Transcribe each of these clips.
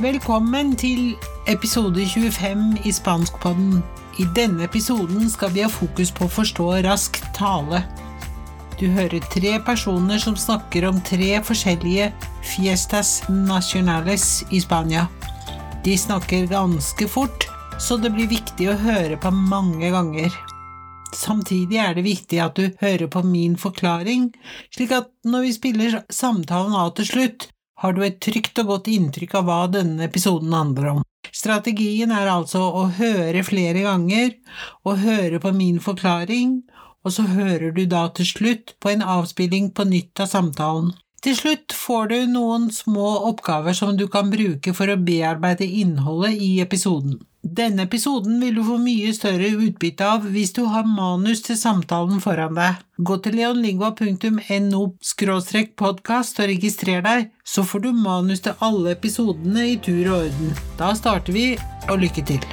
Velkommen til episode 25 i Spanskpodden. I denne episoden skal vi ha fokus på å forstå rask tale. Du hører tre personer som snakker om tre forskjellige fiestas nacionales i Spania. De snakker ganske fort, så det blir viktig å høre på mange ganger. Samtidig er det viktig at du hører på min forklaring, slik at når vi spiller samtalen av til slutt, har du et trygt og godt inntrykk av hva denne episoden handler om. Strategien er altså å høre flere ganger, og høre på min forklaring, og så hører du da til slutt på en avspilling på nytt av samtalen. Til slutt får du noen små oppgaver som du kan bruke for å bearbeide innholdet i episoden. Denne episoden vil du få mye større utbytte av hvis du har manus til samtalen foran deg. Gå til leonlingua.no podkast og registrer deg, så får du manus til alle episodene i tur og orden. Da starter vi, og lykke til!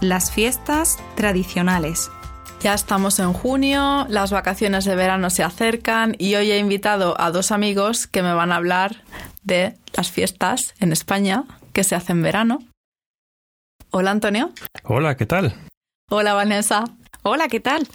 Las fiestas tradicionales. Ya estamos en junio, las vacaciones de verano se acercan y hoy he invitado a dos amigos que me van a hablar de las fiestas en España que se hacen en verano. Hola Antonio. Hola, ¿qué tal? Hola Vanessa. Hola, ¿qué tal?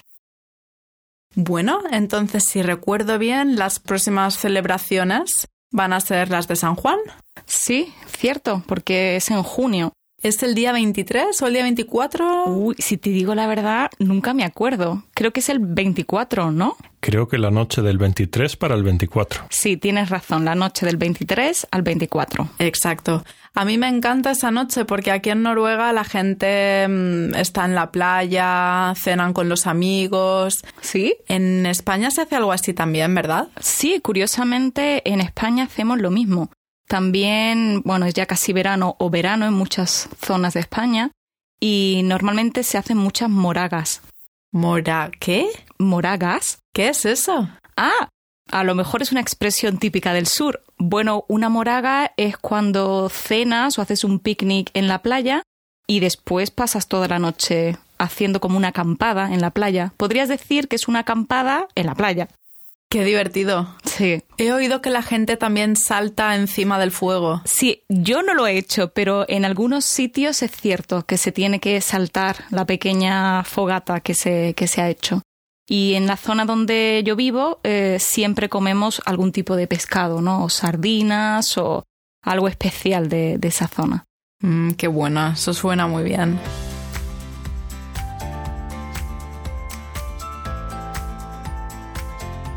Bueno, entonces si recuerdo bien, las próximas celebraciones van a ser las de San Juan. Sí, cierto, porque es en junio. ¿Es el día 23 o el día 24? Uy, si te digo la verdad, nunca me acuerdo. Creo que es el 24, ¿no? Creo que la noche del 23 para el 24. Sí, tienes razón, la noche del 23 al 24. Exacto. A mí me encanta esa noche porque aquí en Noruega la gente mm, está en la playa, cenan con los amigos. ¿Sí? En España se hace algo así también, ¿verdad? Sí, curiosamente en España hacemos lo mismo. También, bueno, es ya casi verano o verano en muchas zonas de España y normalmente se hacen muchas moragas. ¿Mora qué? ¿Moragas? ¿Qué es eso? Ah, a lo mejor es una expresión típica del sur. Bueno, una moraga es cuando cenas o haces un picnic en la playa y después pasas toda la noche haciendo como una acampada en la playa. Podrías decir que es una acampada en la playa. Qué divertido. Sí. He oído que la gente también salta encima del fuego. Sí, yo no lo he hecho, pero en algunos sitios es cierto que se tiene que saltar la pequeña fogata que se, que se ha hecho. Y en la zona donde yo vivo eh, siempre comemos algún tipo de pescado, ¿no? O sardinas o algo especial de, de esa zona. Mm, qué buena, eso suena muy bien.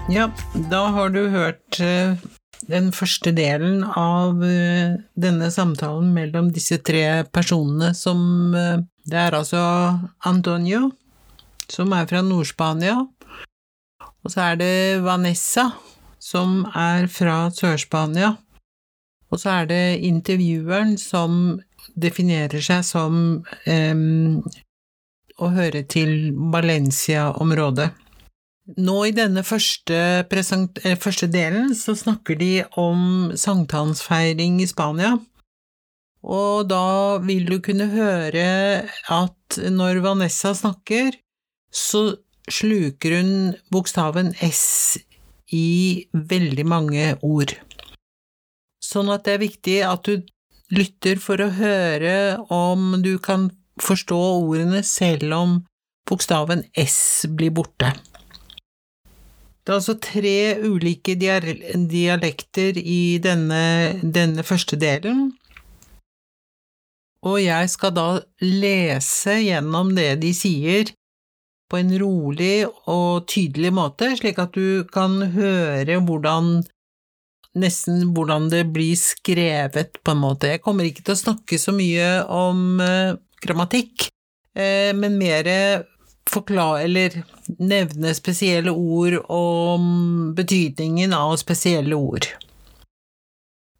Ja, da har du hørt eh, den første delen av eh, denne samtalen mellom disse tre personene som eh, Det er altså Antonio, som er fra Nord-Spania, og så er det Vanessa, som er fra Sør-Spania, og så er det intervjueren som definerer seg som um, å høre til Valencia-området. Nå i denne første, første, delen så snakker de om sankthansfeiring i Spania, og da vil du kunne høre at når Vanessa snakker, så sluker hun bokstaven S i veldig mange ord. Sånn at det er viktig at du lytter for å høre om du kan forstå ordene selv om bokstaven S blir borte. Det er altså tre ulike dialekter i denne, denne første delen, og jeg skal da lese gjennom det de sier på en rolig og tydelig måte, slik at du kan høre hvordan nesten hvordan det blir skrevet, på en måte. Jeg kommer ikke til å snakke så mye om eh, grammatikk, eh, men mer forklare eller nevne spesielle ord om betydningen av spesielle ord.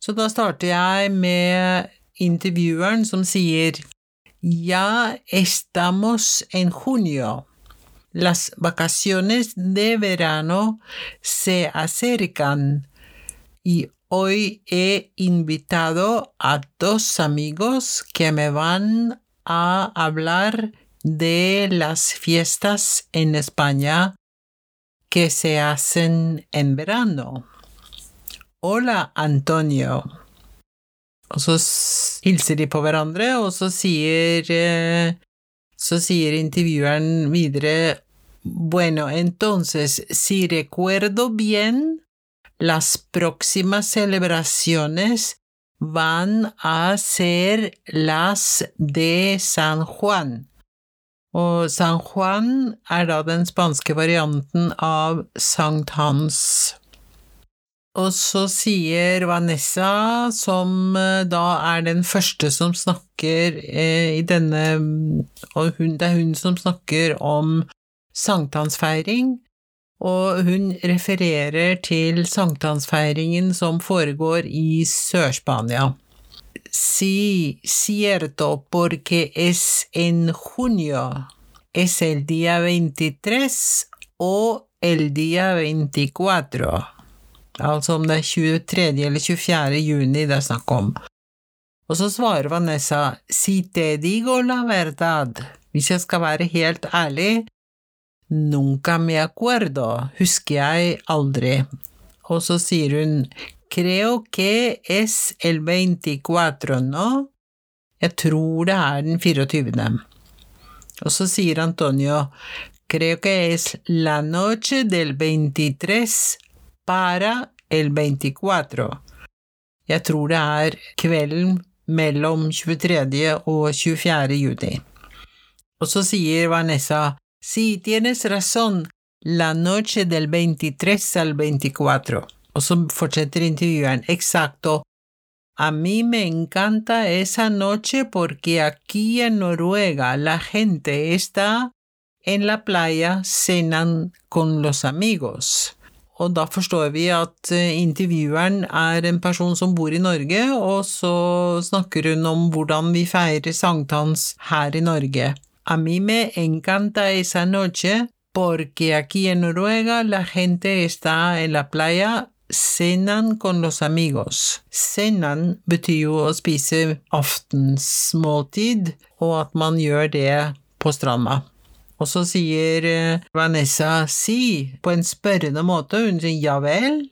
Så da starter jeg med intervjueren som sier Ja estamos en junio. Las vacaciones de verano se acercan y hoy he invitado a dos amigos que me van a hablar de las fiestas en España que se hacen en verano. Hola, Antonio. Og så hilser de på Bueno, entonces, si recuerdo bien, las próximas celebraciones van a ser las de San Juan. Og San Juan er da den spanske varianten av Sankt Hans. Og så sier Vanessa, som eh, da er den første som snakker eh, i denne Og hun, det er hun som snakker om sankthansfeiring, og hun refererer til sankthansfeiringen som foregår i Sør-Spania. Sí, cierto, porque es en junio. Es el día 23 o el día 24. Altså om det 23. eller 24. juni det er snakk om. Vanessa, si te digo la verdad, hvis jeg skal nunca me acuerdo, husker jeg aldri. Og så sier hun, creo que es el 24, no? Jeg tror det er den 24. Og så sier Antonio, creo que es la noche del 23 para el 24. Jeg tror det er kvelden mellom 23. og 24. juni. Og så sier Vanessa, si, tienes razón, la noche del 23 al 24. Og så fortsetter intervjueren, exacto. A mí me encanta esa noche porque aquí en Noruega la gente está en la playa cenan con los amigos. Og da forstår vi at eh, intervjueren er en person som bor i Norge, og så snakker hun om hvordan vi feirer sankthans her i Norge. A mí me encanta esa noche porque aquí en Noruega la gente está en la playa cenan con los amigos. Cenan betyr jo å spise aftensmåltid, og at man gjør det på stranda. Og så sier eh, Vanessa si på en spørrende måte, hun sier ja vel.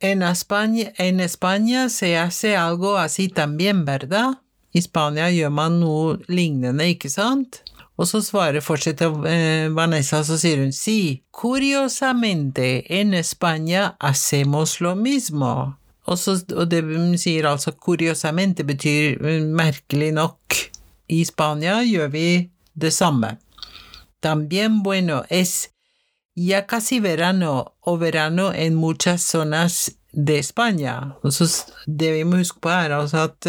En España, en España se hace algo así también, verdad? I Spania gjør man noe lignende, ikke sant? Og så svarer fortsetter eh, Vanessa, så sier hun si, curiosamente, en España hacemos lo mismo. Og, så, og det hun sier altså curiosamente betyr eh, merkelig nok. I Spania gjør vi det samme. También, bueno, es ya casi verano o verano en muchas zonas de España. Og så det vi må huske på er altså at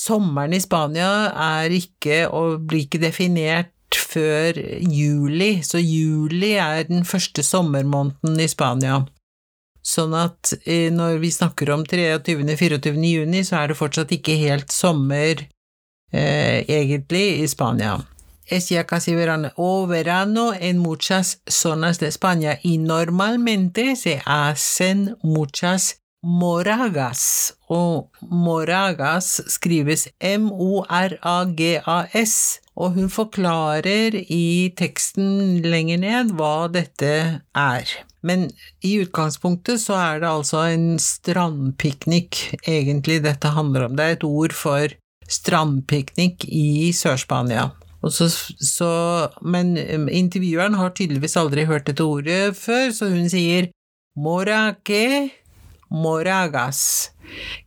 sommeren i Spania er ikke og blir ikke definert før juli, så juli er den første sommermåneden i Spania. Sånn at eh, når vi snakker om 23.-24. juni, så er det fortsatt ikke helt sommer eh, egentlig i Spania. Es ya casi verano o verano en muchas zonas de España y normalmente se hacen muchas moragas. Og moragas skrives M-O-R-A-G-A-S, og hun forklarer i teksten lenger ned hva dette er. Men i utgangspunktet så er det altså en strandpiknik egentlig dette handler om. Det er et ord for strandpiknik i Sør-Spania. Men intervjueren har tydeligvis aldri hørt dette ordet før, så hun sier Mora moragas.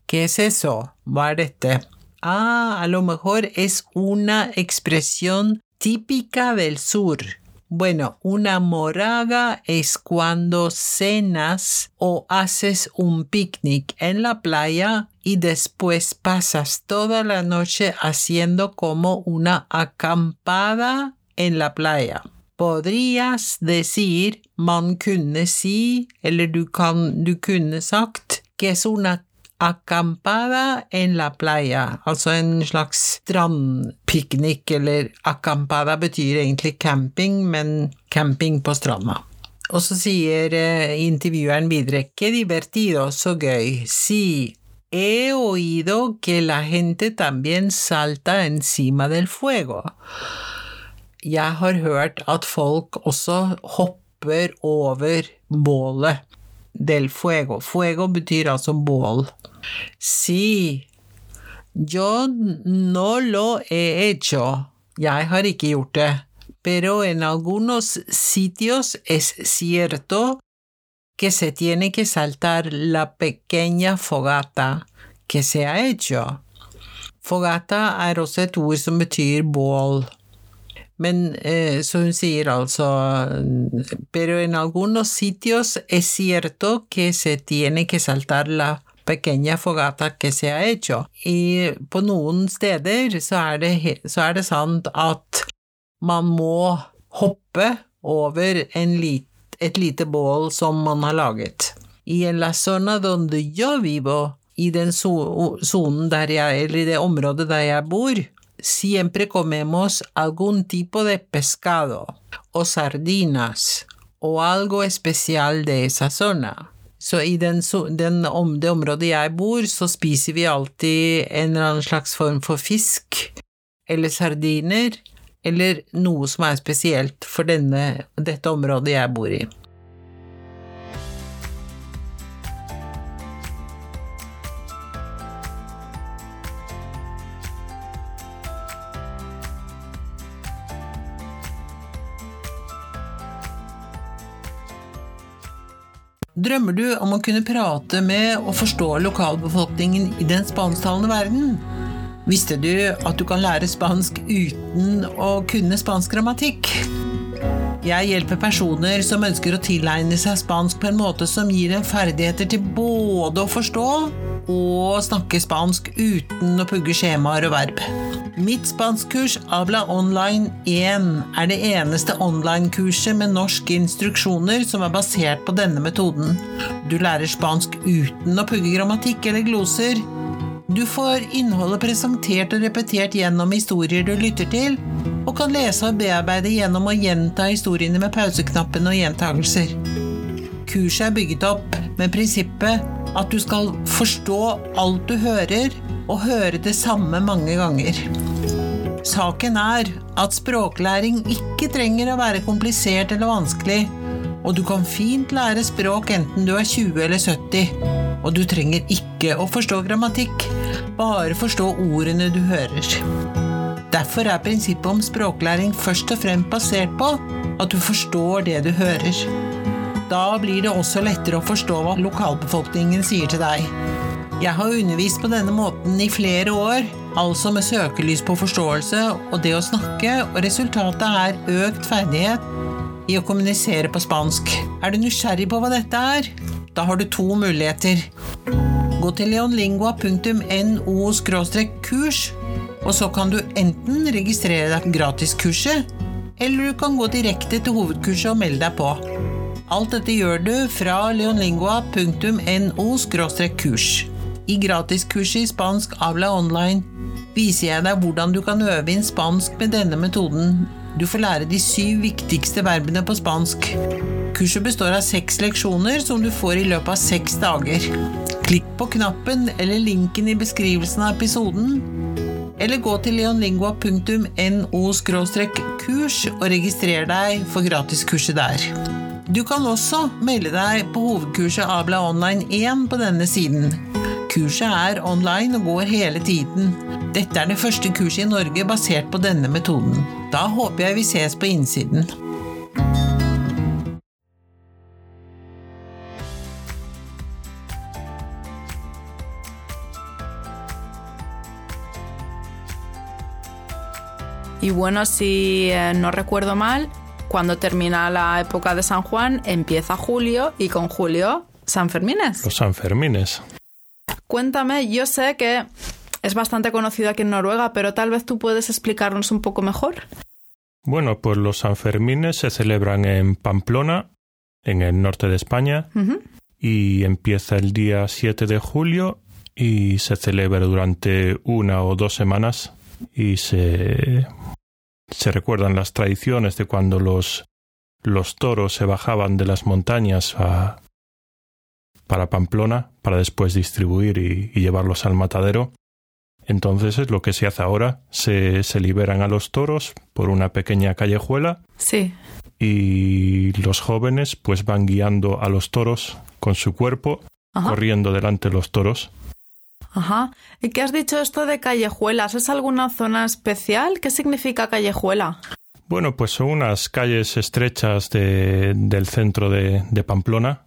¿Qué es eso? Hva dette? Ah, a lo mejor es una expresión típica del sur. Bueno, una moraga es cuando cenas o haces un picnic en la playa y después pasas toda la noche haciendo como una acampada en la playa. Podrías decir, man kunne si, eller du, kan, du kunne sagt, que es una acampada en la playa, altså en slags strandpiknik, eller acampada betyr egentlig camping, men camping på stranda. Og så sier eh, intervjueren videre, que divertido, så gøy, si, he oído que la gente también salta encima del fuego. Jeg har hørt at folk også hopper over bålet. Del fuego. Fuego betyr altså bål. Si, yo no lo he hecho. Jeg har ikke. Pero en algunos sitios es cierto que se tiene que saltar la pequeña fogata que se ha hecho. Fogata er også et ord som betyr. Men eh, så hun sier altså Pero en algunos sitios es cierto que se tiene que saltar la pequeña fogata que se ha hecho. I, på noen steder så er, det, så er det sant at man må hoppe over lit, et lite bål som man har laget. I en la zona donde yo vivo, i den sonen der jeg, eller i det området der jeg bor, siempre comemos algún tipo de pescado o sardinas o algo especial de esa zona. Så i den, den, om, det området jeg bor, så spiser vi alltid en eller annen slags form for fisk eller sardiner, eller noe som er spesielt for denne, dette området jeg bor i. Drømmer du om å kunne prate med og forstå lokalbefolkningen i den spansktalende verden? Visste du at du kan lære spansk uten å kunne spansk grammatikk? Jeg hjelper personer som ønsker å tilegne seg spansk på en måte som gir dem ferdigheter til både å forstå og snakke spansk uten å pugge skjemaer og verb. Mitt spanskkurs Abla Online 1 er det eneste online-kurset med norske instruksjoner som er basert på denne metoden. Du lærer spansk uten å pugge grammatikk eller gloser. Du får innholdet presentert og repetert gjennom historier du lytter til, og kan lese og bearbeide gjennom å gjenta historiene med pauseknappen og gjentagelser. Kurset er bygget opp med prinsippet at du skal forstå alt du hører, og høre det samme mange ganger. Saken er at språklæring ikke trenger å være komplisert eller vanskelig, og du kan fint lære språk enten du er 20 eller 70. Og du trenger ikke å forstå grammatikk, bare forstå ordene du hører. Derfor er prinsippet om språklæring først og fremst basert på at du forstår det du hører. Da blir det også lettere å forstå hva lokalbefolkningen sier til deg. Jeg har undervist på denne måten i flere år, altså med søkelys på forståelse og det å snakke, og resultatet er økt ferdighet i å kommunisere på spansk. Er du nysgjerrig på hva dette er? Da har du to muligheter. Gå til leonlingua.no kurs, og så kan du enten registrere deg gratiskurset, eller du kan gå direkte til hovedkurset og melde deg på. Alt dette gjør du fra leonlingua.no kurs. I gratiskurset i spansk Avla Online viser jeg deg hvordan du kan øve inn spansk med denne metoden. Du får lære de syv viktigste verbene på spansk. Kurset består av seks leksjoner som du får i løpet av seks dager. Klikk på knappen eller linken i beskrivelsen av episoden, eller gå til leonlingua.no kurs og registrer deg for gratiskurset der. Du kan også melde deg på hovedkurset Abla Online 1 på denne siden. Kurset er online og går hele tiden. Dette er det første kurset i Norge basert på denne metoden. Da håper jeg vi ses på innsiden. Y bueno, si eh, no recuerdo mal, Cuando termina la época de San Juan, empieza julio y con julio San Fermines. Los San Fermines. Cuéntame, yo sé que es bastante conocido aquí en Noruega, pero tal vez tú puedes explicarnos un poco mejor. Bueno, pues los San Fermines se celebran en Pamplona, en el norte de España, y empieza el día 7 de julio y se celebra durante una o dos semanas y se se recuerdan las tradiciones de cuando los, los toros se bajaban de las montañas a, para Pamplona para después distribuir y, llevarlos al matadero. Entonces es lo que se hace ahora. Se, se liberan a los toros por una pequeña callejuela. Sí. Y los jóvenes pues van guiando a los toros con su cuerpo, corriendo delante de los toros. Ajá. ¿Y qué has dicho esto de callejuelas? ¿Es alguna zona especial? ¿Qué significa callejuela? Bueno, pues son unas calles estrechas de, del centro de, de Pamplona,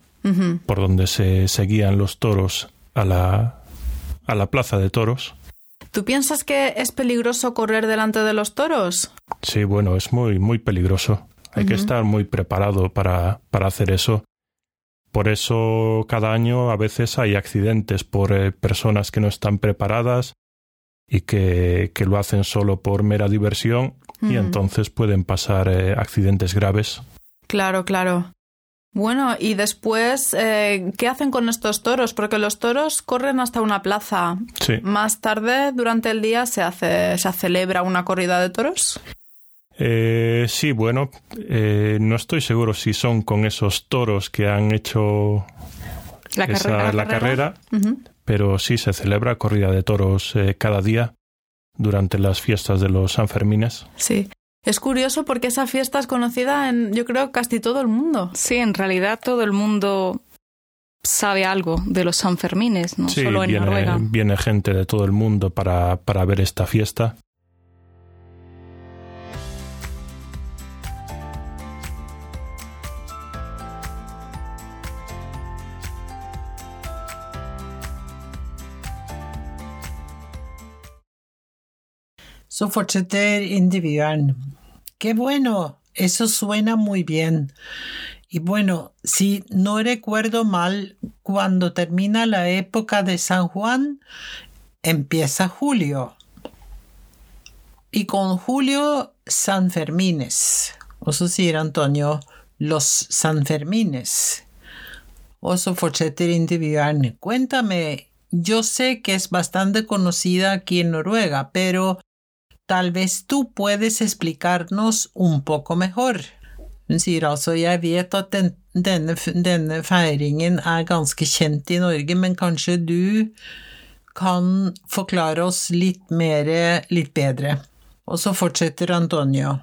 por donde se, se guían los toros a la, a la plaza de toros. ¿Tú piensas que es peligroso correr delante de los toros? Sí, bueno, es muy, muy peligroso. Hay que estar muy preparado para, para hacer eso. Por eso cada año a veces hay accidentes por eh, personas que no están preparadas y que, que, lo hacen solo por mera diversión y entonces pueden pasar eh, accidentes graves. Claro, claro. Bueno, y después, eh, ¿qué hacen con estos toros? Porque los toros corren hasta una plaza. Sí. Más tarde, durante el día, se hace, se celebra una corrida de toros. Eh, sí, bueno, eh, no estoy seguro si son con esos toros que han hecho la esa, carrera, la carrera pero sí se celebra corrida de toros eh, cada día durante las fiestas de los Sanfermines. Sí. Es curioso porque esa fiesta es conocida en, yo creo, casi todo el mundo. Sí, en realidad todo el mundo sabe algo de los Sanfermines, no sí, solo en viene, Noruega. Viene gente de todo el mundo para, para ver esta fiesta. Så fortsetter. Qué bueno, eso suena muy bien. Y bueno, si no recuerdo mal, cuando termina la época de San Juan, empieza julio. Y con julio, San Fermines. Så sier Antonio los Sanfermines. Og så fortsetter intervjueren. Cuéntame, yo sé que es bastante conocida aquí en Noruega, pero Tal vez tú puedes explicarnos un poco mejor. Hun sier altså jeg vet at den, denne, denne, feiringen er ganske kjent i Norge, men kanskje du kan forklare oss litt mer, litt bedre. Og så fortsetter Antonio.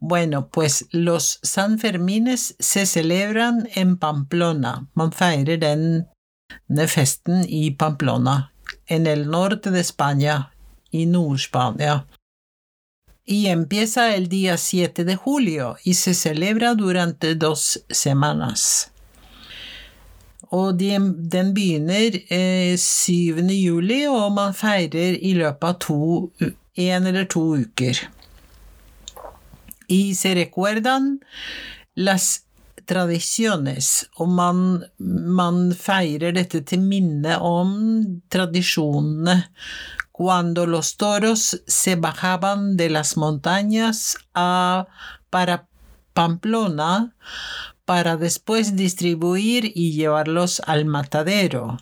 Bueno, pues los Sanfermines se celebran en Pamplona. Man feirer denne festen i Pamplona, en el norte de Spania, i Nord-Spania y empieza el día 7 de julio y se celebra durante dos semanas. Og den, den begynner eh, 7. juli, og man feirer i løpet av to, en eller to uker. Y se recuerdan las tradiciones, og man, man feirer dette til minne om tradisjonene cuando los toros se bajaban de las montañas a, para Pamplona para después distribuir y llevarlos al matadero.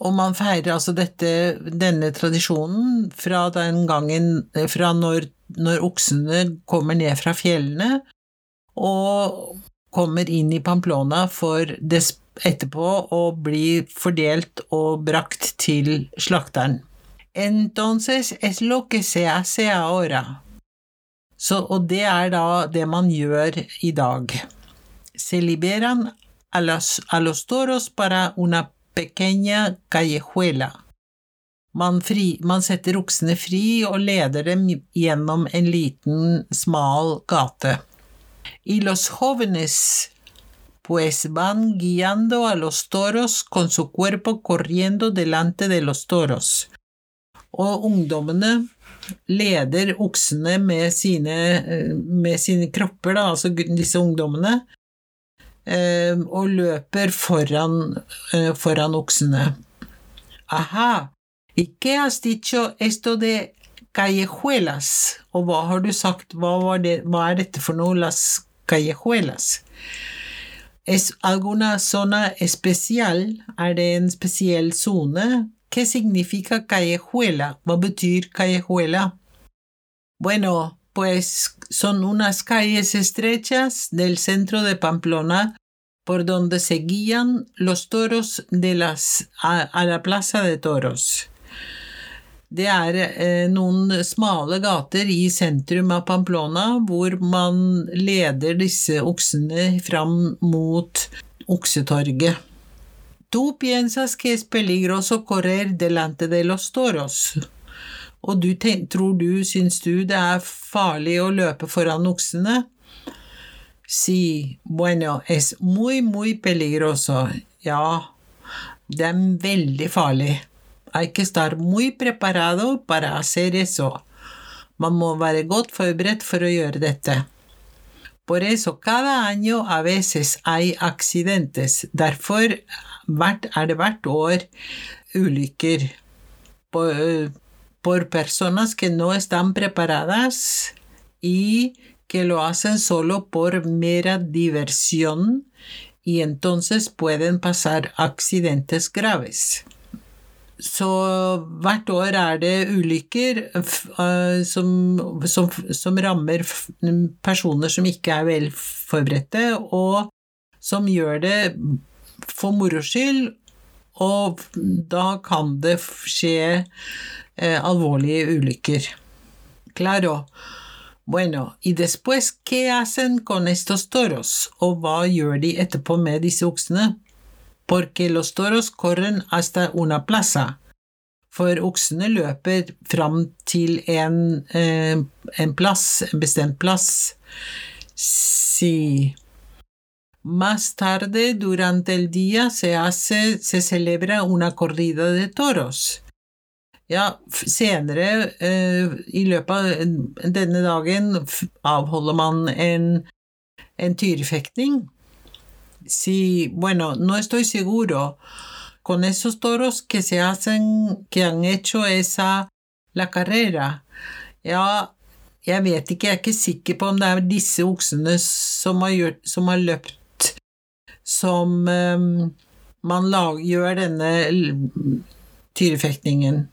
Og man feirer altså dette, denne tradisjonen fra den gangen fra når, når oksene kommer ned fra fjellene og kommer inn i Pamplona for etterpå å bli fordelt og brakt til slakteren. Entonces es lo que se hace ahora. Så, og det er da det man i dag. Se liberan a los, toros para una pequeña callejuela. Man, fri, man setter oksene fri og leder en liten, smal gate. Y los jóvenes pues van guiando a los toros con su cuerpo corriendo delante de los toros. Og ungdommene leder oksene med sine, med sine kropper, da, altså disse ungdommene, og løper foran, foran oksene. Aha, ¿y has dicho esto de callejuelas? Og hva har du sagt, hva, det, hva er dette for noe, las callejuelas? ¿Es alguna zona especial? Er det en spesiell sone? ¿Qué significa callejuela? ¿Qué betyr callejuela? Bueno, pues son unas calles estrechas del centro de Pamplona por donde se guían los toros de las, a, a la plaza de toros. Det er eh, noen gater i sentrum av Pamplona hvor man leder disse oksene fram mot oksetorget. Tu piensas que es peligroso correr delante de los toros. Og du tror du, syns du det er farlig å løpe foran oksene? Sí, bueno, es muy, muy peligroso. Ja, det er veldig farlig. Hay que estar muy preparado para hacer eso. Man må være godt forberedt for å gjøre dette. Por eso, cada año a veces hay accidentes. Derfor er det hvert år ulykker por personas que no están preparadas y que lo hacen solo por mera diversión y entonces pueden pasar accidentes graves. Så hvert år er det ulykker uh, som, som, som, rammer personer som ikke er vel forberedte, og som gjør det for moro skyld, og da kan det skje eh, alvorlige ulykker. Claro. Bueno, y después, ¿qué hacen con estos toros? Og hva gjør de etterpå med disse oksene? Porque los toros corren hasta una plaza. For oksene løper fram til en, eh, en plass, en bestemt plass. Si Más tarde, durante el día, se hace, se celebra una corrida de toros. Ja, senere uh, i løpet av denne dagen avholder man en, en tyrefektning. Si, bueno, no estoy seguro. Con esos toros que se hacen, que han hecho esa, la carrera. Ja, jeg vet ikke, jeg er ikke sikker på om det er disse oksene som har, gjort, som har løpt, som um, man gjør denne tyrefektningen.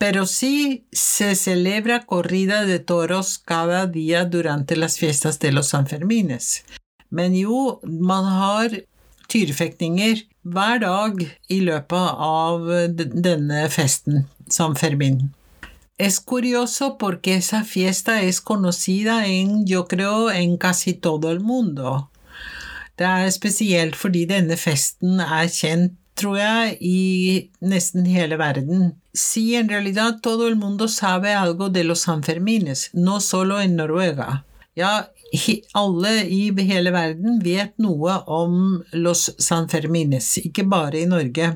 Pero sí se celebra corrida de toros cada día durante las fiestas de los Sanfermines. Men jo, man har tyrefektninger hver dag i løpet av denne festen, San Fermín. Es curioso porque esa fiesta es conocida en, yo creo, en casi todo el mundo. Det er spesielt fordi denne festen er kjent tror jeg, i nesten hele verden. Si en realidad todo el mundo sabe algo de los Sanfermines, no solo en Noruega. Ja, alle i hele verden vet noe om los Sanfermines, ikke bare i Norge.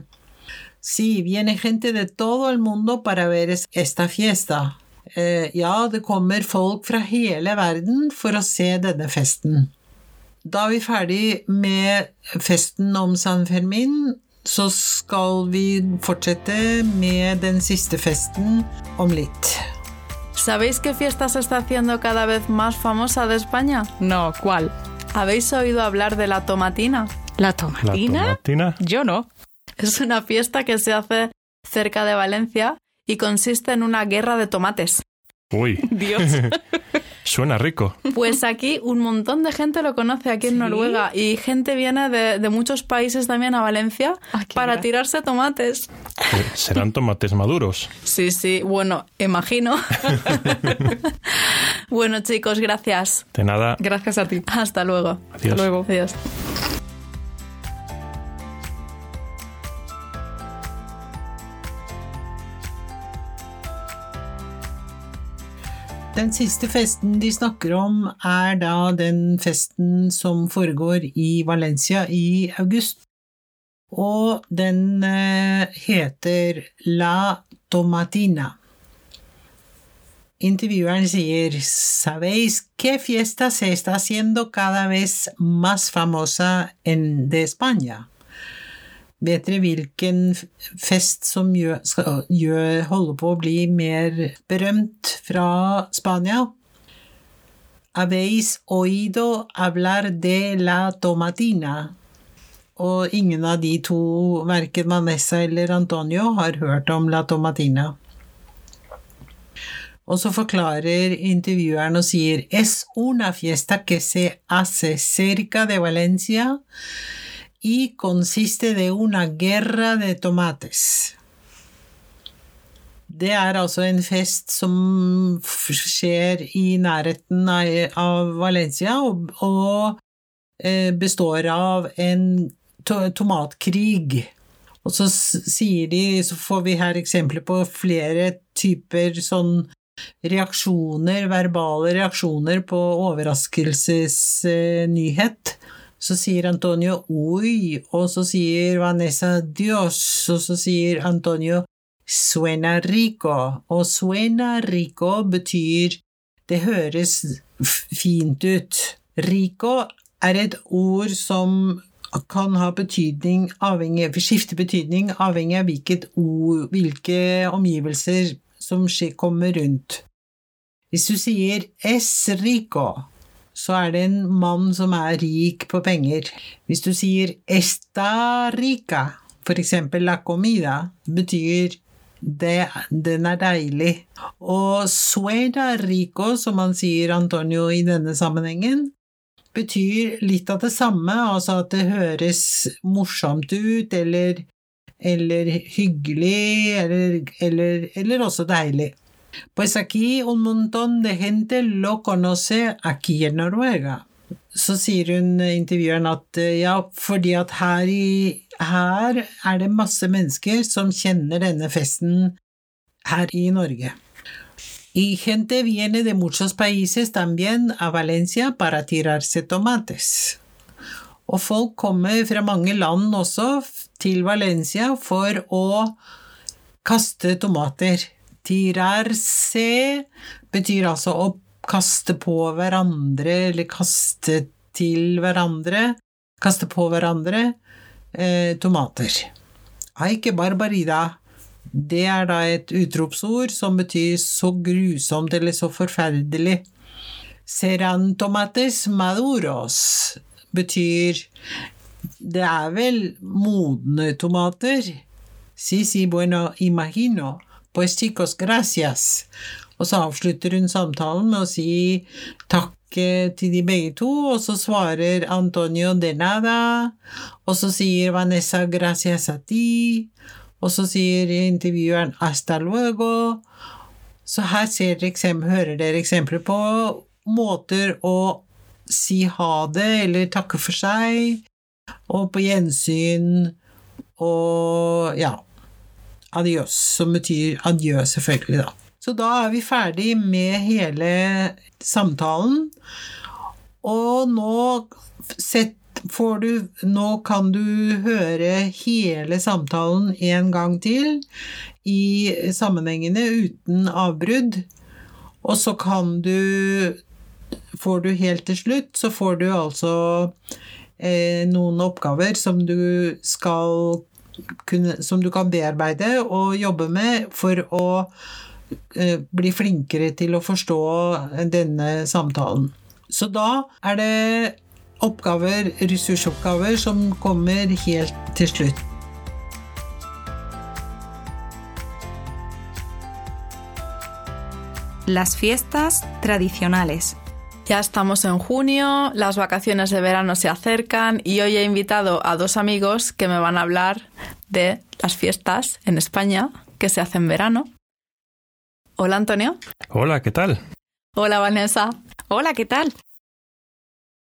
Si, viene gente de todo el mundo para ver esta fiesta. Eh, ja, det kommer folk fra hele verden for å se denne festen. Da er vi ferdig med festen om San Fermin, så skal vi fortsette med den siste festen om litt. ¿Sabéis qué fiesta se está haciendo cada vez más famosa de España? No, ¿cuál? ¿Habéis oído hablar de la tomatina? ¿La tomatina? ¿La tomatina? Yo no. Es una fiesta que se hace cerca de Valencia y consiste en una guerra de tomates. Uy. Dios. Suena rico. Pues aquí un montón de gente lo conoce aquí en Noruega y gente viene de, de, muchos países también a Valencia ah, para tirarse tomates. ¿Serán tomates maduros? Sí, sí, bueno, imagino. bueno, chicos, gracias. De nada. Gracias a ti. Hasta luego. Adiós. Hasta luego. Adiós. Den siste festen de snakker om, er da den festen som foregår i Valencia i august. Og den heter La Tomatina. Intervjueren sier «Sabéis qué fiesta se está haciendo cada vez más famosa en de España?» Vet dere hvilken fest som gjør, skal, gjør, holder på å bli mer berømt fra Spania? Habéis oído hablar de la tomatina? Og ingen av de to, verken Vanessa eller Antonio, har hørt om la tomatina. Og så forklarer intervjueren og sier Es una fiesta que se hace cerca de Valencia y consiste de una guerra de tomates. Det er altså en fest som skjer i nærheten av Valencia, og, og eh, består av en to tomatkrig. Og så sier de, så får vi her eksempler på flere typer sånn reaksjoner, verbale reaksjoner på overraskelsesnyhet. Så sier Antonio 'oi', og så sier Vanessa 'Dios', og så sier Antonio 'suena rico', og 'suena rico' betyr 'det høres fint ut'. Rico er et ord som kan ha betydning avhengig, skifte betydning avhengig av ord, hvilke omgivelser som kommer rundt. Hvis du sier es rico, så er det en mann som er rik på penger. Hvis du sier esta rica, eksempel la comida, betyr det, den er deilig. Og suena rico, som man sier Antonio i denne sammenhengen, betyr litt av det samme, altså at det høres morsomt ut, eller eller hyggelig, eller, eller, eller også deilig. Pues aquí un montón de gente lo conoce aquí en Noruega. Så sier hun intervjueren at ja, fordi at her, i, her er det masse mennesker som kjenner denne festen her i Norge. Y gente viene de muchos países también a Valencia para tirarse tomates. Og folk kommer fra mange land også til Valencia for å kaste tomater. Tirarse betyr altså å kaste på hverandre, eller kaste til hverandre. Kaste på hverandre eh, tomater. Aike barbarida. Det er da et utropsord som betyr så grusomt eller så forferdelig. Seran tomates maduros betyr Det er vel modne tomater. Si, si, bueno, imagino. Pues chicos, gracias. Og så avslutter hun samtalen med å si takk til de begge to, og så svarer Antonio de nada, og så sier Vanessa gracias a ti, og så sier intervjueren hasta luego. Så her dere hører dere eksempler på måter å si ha det eller takke for seg, og på gjensyn og ja adios, som betyr adjø, selvfølgelig, da. Så da er vi ferdig med hele samtalen, og nå sett får du Nå kan du høre hele samtalen en gang til i sammenhengene uten avbrudd, og så kan du får du helt til slutt, så får du altså eh, noen oppgaver som du skal kunne, Som du kan bearbeide og jobbe med for å eh, bli flinkere til å forstå denne samtalen. Så da er det oppgaver, ressursoppgaver, som kommer helt til slutt. Las fiestas tradicionales. Ya estamos en junio, las vacaciones de verano se acercan y hoy he invitado a dos amigos que me van a hablar de las fiestas en España que se hacen en verano. Hola Antonio. Hola, ¿qué tal? Hola Vanessa. Hola, ¿qué tal?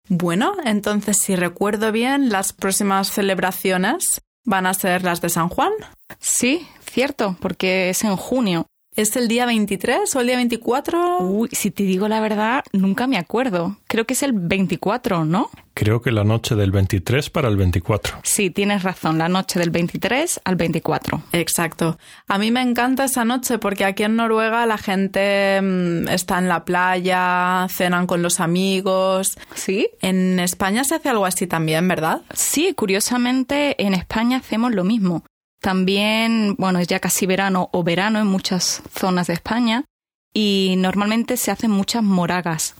Bueno, entonces si recuerdo bien, las próximas celebraciones van a ser las de San Juan. Sí, cierto, porque es en junio. ¿Es el día 23 o el día 24? Uy, si te digo la verdad, nunca me acuerdo. Creo que es el 24, ¿no? Creo que la noche del 23 para el 24. Sí, tienes razón, la noche del 23 al 24. Exacto. A mí me encanta esa noche porque aquí en Noruega la gente mm, está en la playa, cenan con los amigos. ¿Sí? En España se hace algo así también, ¿verdad? Sí, curiosamente en España hacemos lo mismo. También, bueno, es ya casi verano o verano en muchas zonas de España y normalmente se hacen muchas moragas.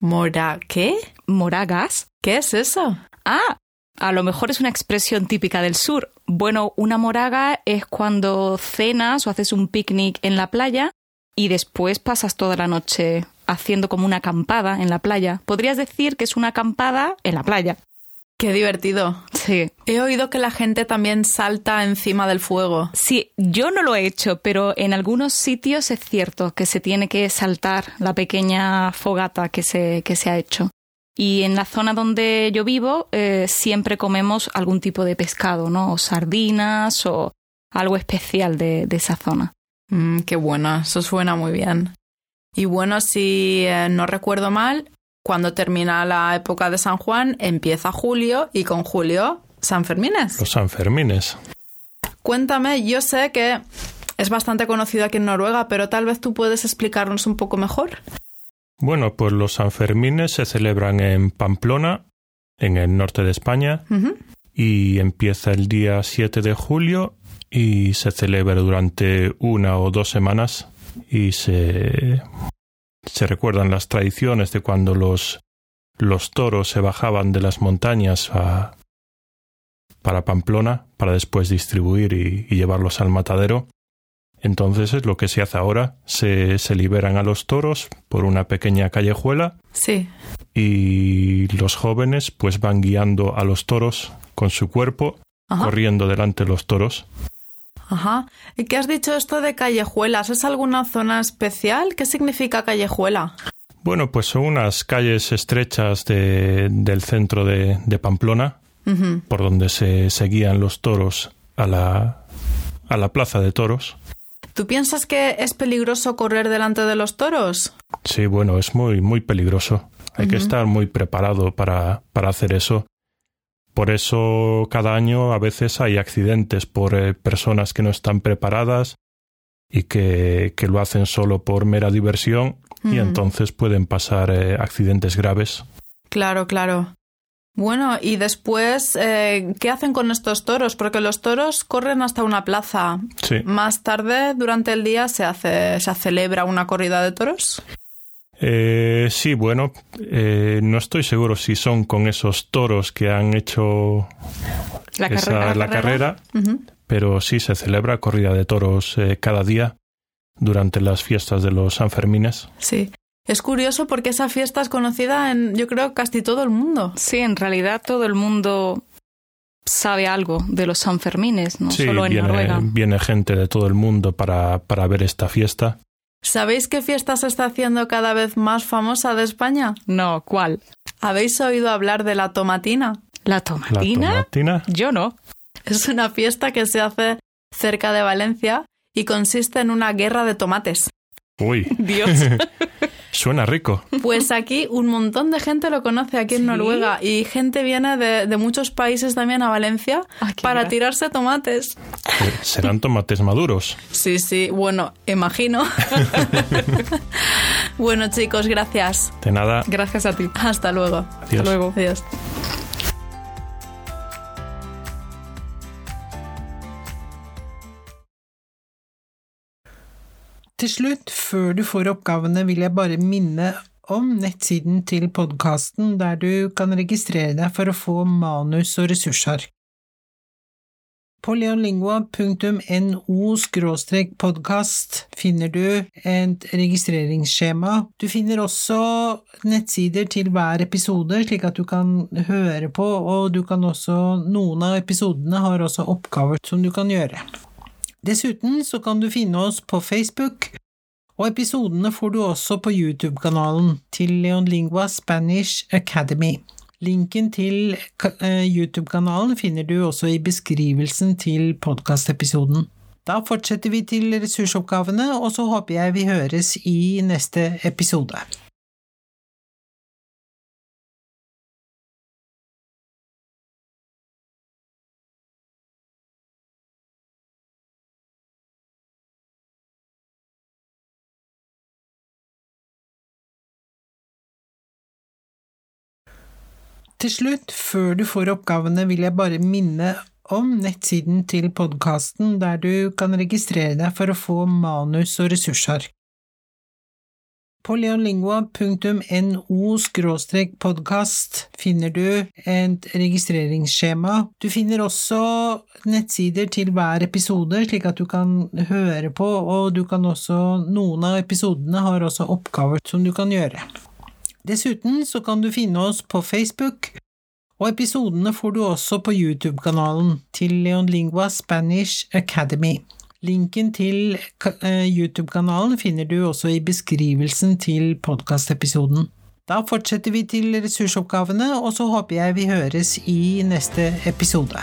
¿Mora qué? Moragas. ¿Qué es eso? Ah, a lo mejor es una expresión típica del sur. Bueno, una moraga es cuando cenas o haces un picnic en la playa y después pasas toda la noche haciendo como una acampada en la playa. Podrías decir que es una acampada en la playa. Qué divertido. Sí. He oído que la gente también salta encima del fuego. Sí, yo no lo he hecho, pero en algunos sitios es cierto que se tiene que saltar la pequeña fogata que se, que se ha hecho. Y en la zona donde yo vivo eh, siempre comemos algún tipo de pescado, ¿no? O sardinas o algo especial de, de esa zona. Mm, qué buena, eso suena muy bien. Y bueno, si eh, no recuerdo mal, cuando termina la época de San Juan, empieza julio y con julio San Fermines. Los Sanfermines. Cuéntame, yo sé que es bastante conocido aquí en Noruega, pero tal vez tú puedes explicarnos un poco mejor. Bueno, pues los Sanfermines se celebran en Pamplona, en el norte de España, y empieza el día 7 de julio y se celebra durante una o dos semanas y se, se recuerdan las tradiciones de cuando los, los toros se bajaban de las montañas a- para Pamplona para después distribuir y, y llevarlos al matadero. Entonces es lo que se hace ahora, se, se liberan a los toros por una pequeña callejuela Sí. y los jóvenes pues van guiando a los toros con su cuerpo, Ajá. corriendo delante de los toros. Ajá. ¿Y qué has dicho esto de callejuelas? ¿Es alguna zona especial? ¿Qué significa callejuela? Bueno, pues son unas calles estrechas de- del centro de, de Pamplona, por donde se, se guían los toros a la, a la plaza de toros. ¿Tú piensas que es peligroso correr delante de los toros? Sí, bueno, es muy, muy peligroso. Hay que estar muy preparado para, para hacer eso. Por eso cada año a veces hay accidentes por eh, personas que no están preparadas y que, que lo hacen solo por mera diversión y entonces pueden pasar eh, accidentes graves. Claro, claro. Bueno, y después, eh, ¿qué hacen con estos toros? Porque los toros corren hasta una plaza. Sí. Más tarde, durante el día, se hace, se celebra una corrida de toros. Eh, sí, bueno, eh, no estoy seguro si son con esos toros que han hecho La esa- carrera. la carrera, Ujú. pero sí se celebra corrida de toros eh, cada día durante las fiestas de los Sanfermines. Sí. Es curioso porque esa fiesta es conocida en, yo creo, casi todo el mundo. Sí, en realidad todo el mundo sabe algo de los Sanfermines, no sí, solo en viene, Noruega. viene gente de todo el mundo para, para ver esta fiesta. ¿Sabéis qué fiesta se está haciendo cada vez más famosa de España? No, ¿cuál? ¿Habéis oído hablar de la tomatina? ¿La La tomatina? tomatina. Yo no. Es una fiesta que se hace cerca de Valencia y consiste en una guerra de tomates. Uy, Dios. suena rico. Pues aquí un montón de gente lo conoce aquí en ¿Sí? Noruega y gente viene de, de muchos países también a Valencia para tirarse tomates. Eh, Serán tomates maduros. Sí, sí, bueno, imagino. bueno chicos, gracias. De nada. Gracias a ti. Hasta luego. Adiós. Hasta luego. Adiós. Til slutt, før du får oppgavene, vil jeg bare minne om nettsiden til podkasten, der du kan registrere deg for å få manus og ressursark. På leonlingua.no podkast finner du et registreringsskjema. Du finner også nettsider til hver episode, slik at du kan høre på, og du kan også Noen av episodene har også oppgaver som du kan gjøre. Dessuten så kan du finne oss på Facebook, og episodene får du også på YouTube-kanalen til Leonlingua Spanish Academy. Linken til eh, YouTube-kanalen finner du også i beskrivelsen til podkastepisoden. Da fortsetter vi til ressursoppgavene, og så håper jeg vi høres i neste episode. Til slutt, før du får oppgavene, vil jeg bare minne om nettsiden til podkasten, der du kan registrere deg for å få manus og ressurser. På leonlingua.no podkast finner du et registreringsskjema. Du finner også nettsider til hver episode, slik at du kan høre på, og du kan også Noen av episodene har også oppgaver som du kan gjøre. Dessuten så kan du finne oss på Facebook, Og episodene får du også på YouTube-kanalen til Leonlingua Spanish Academy. Linken til eh, YouTube-kanalen finner du også i beskrivelsen til podkastepisoden. Da fortsetter vi til ressursoppgavene, og så håper jeg vi høres i neste episode.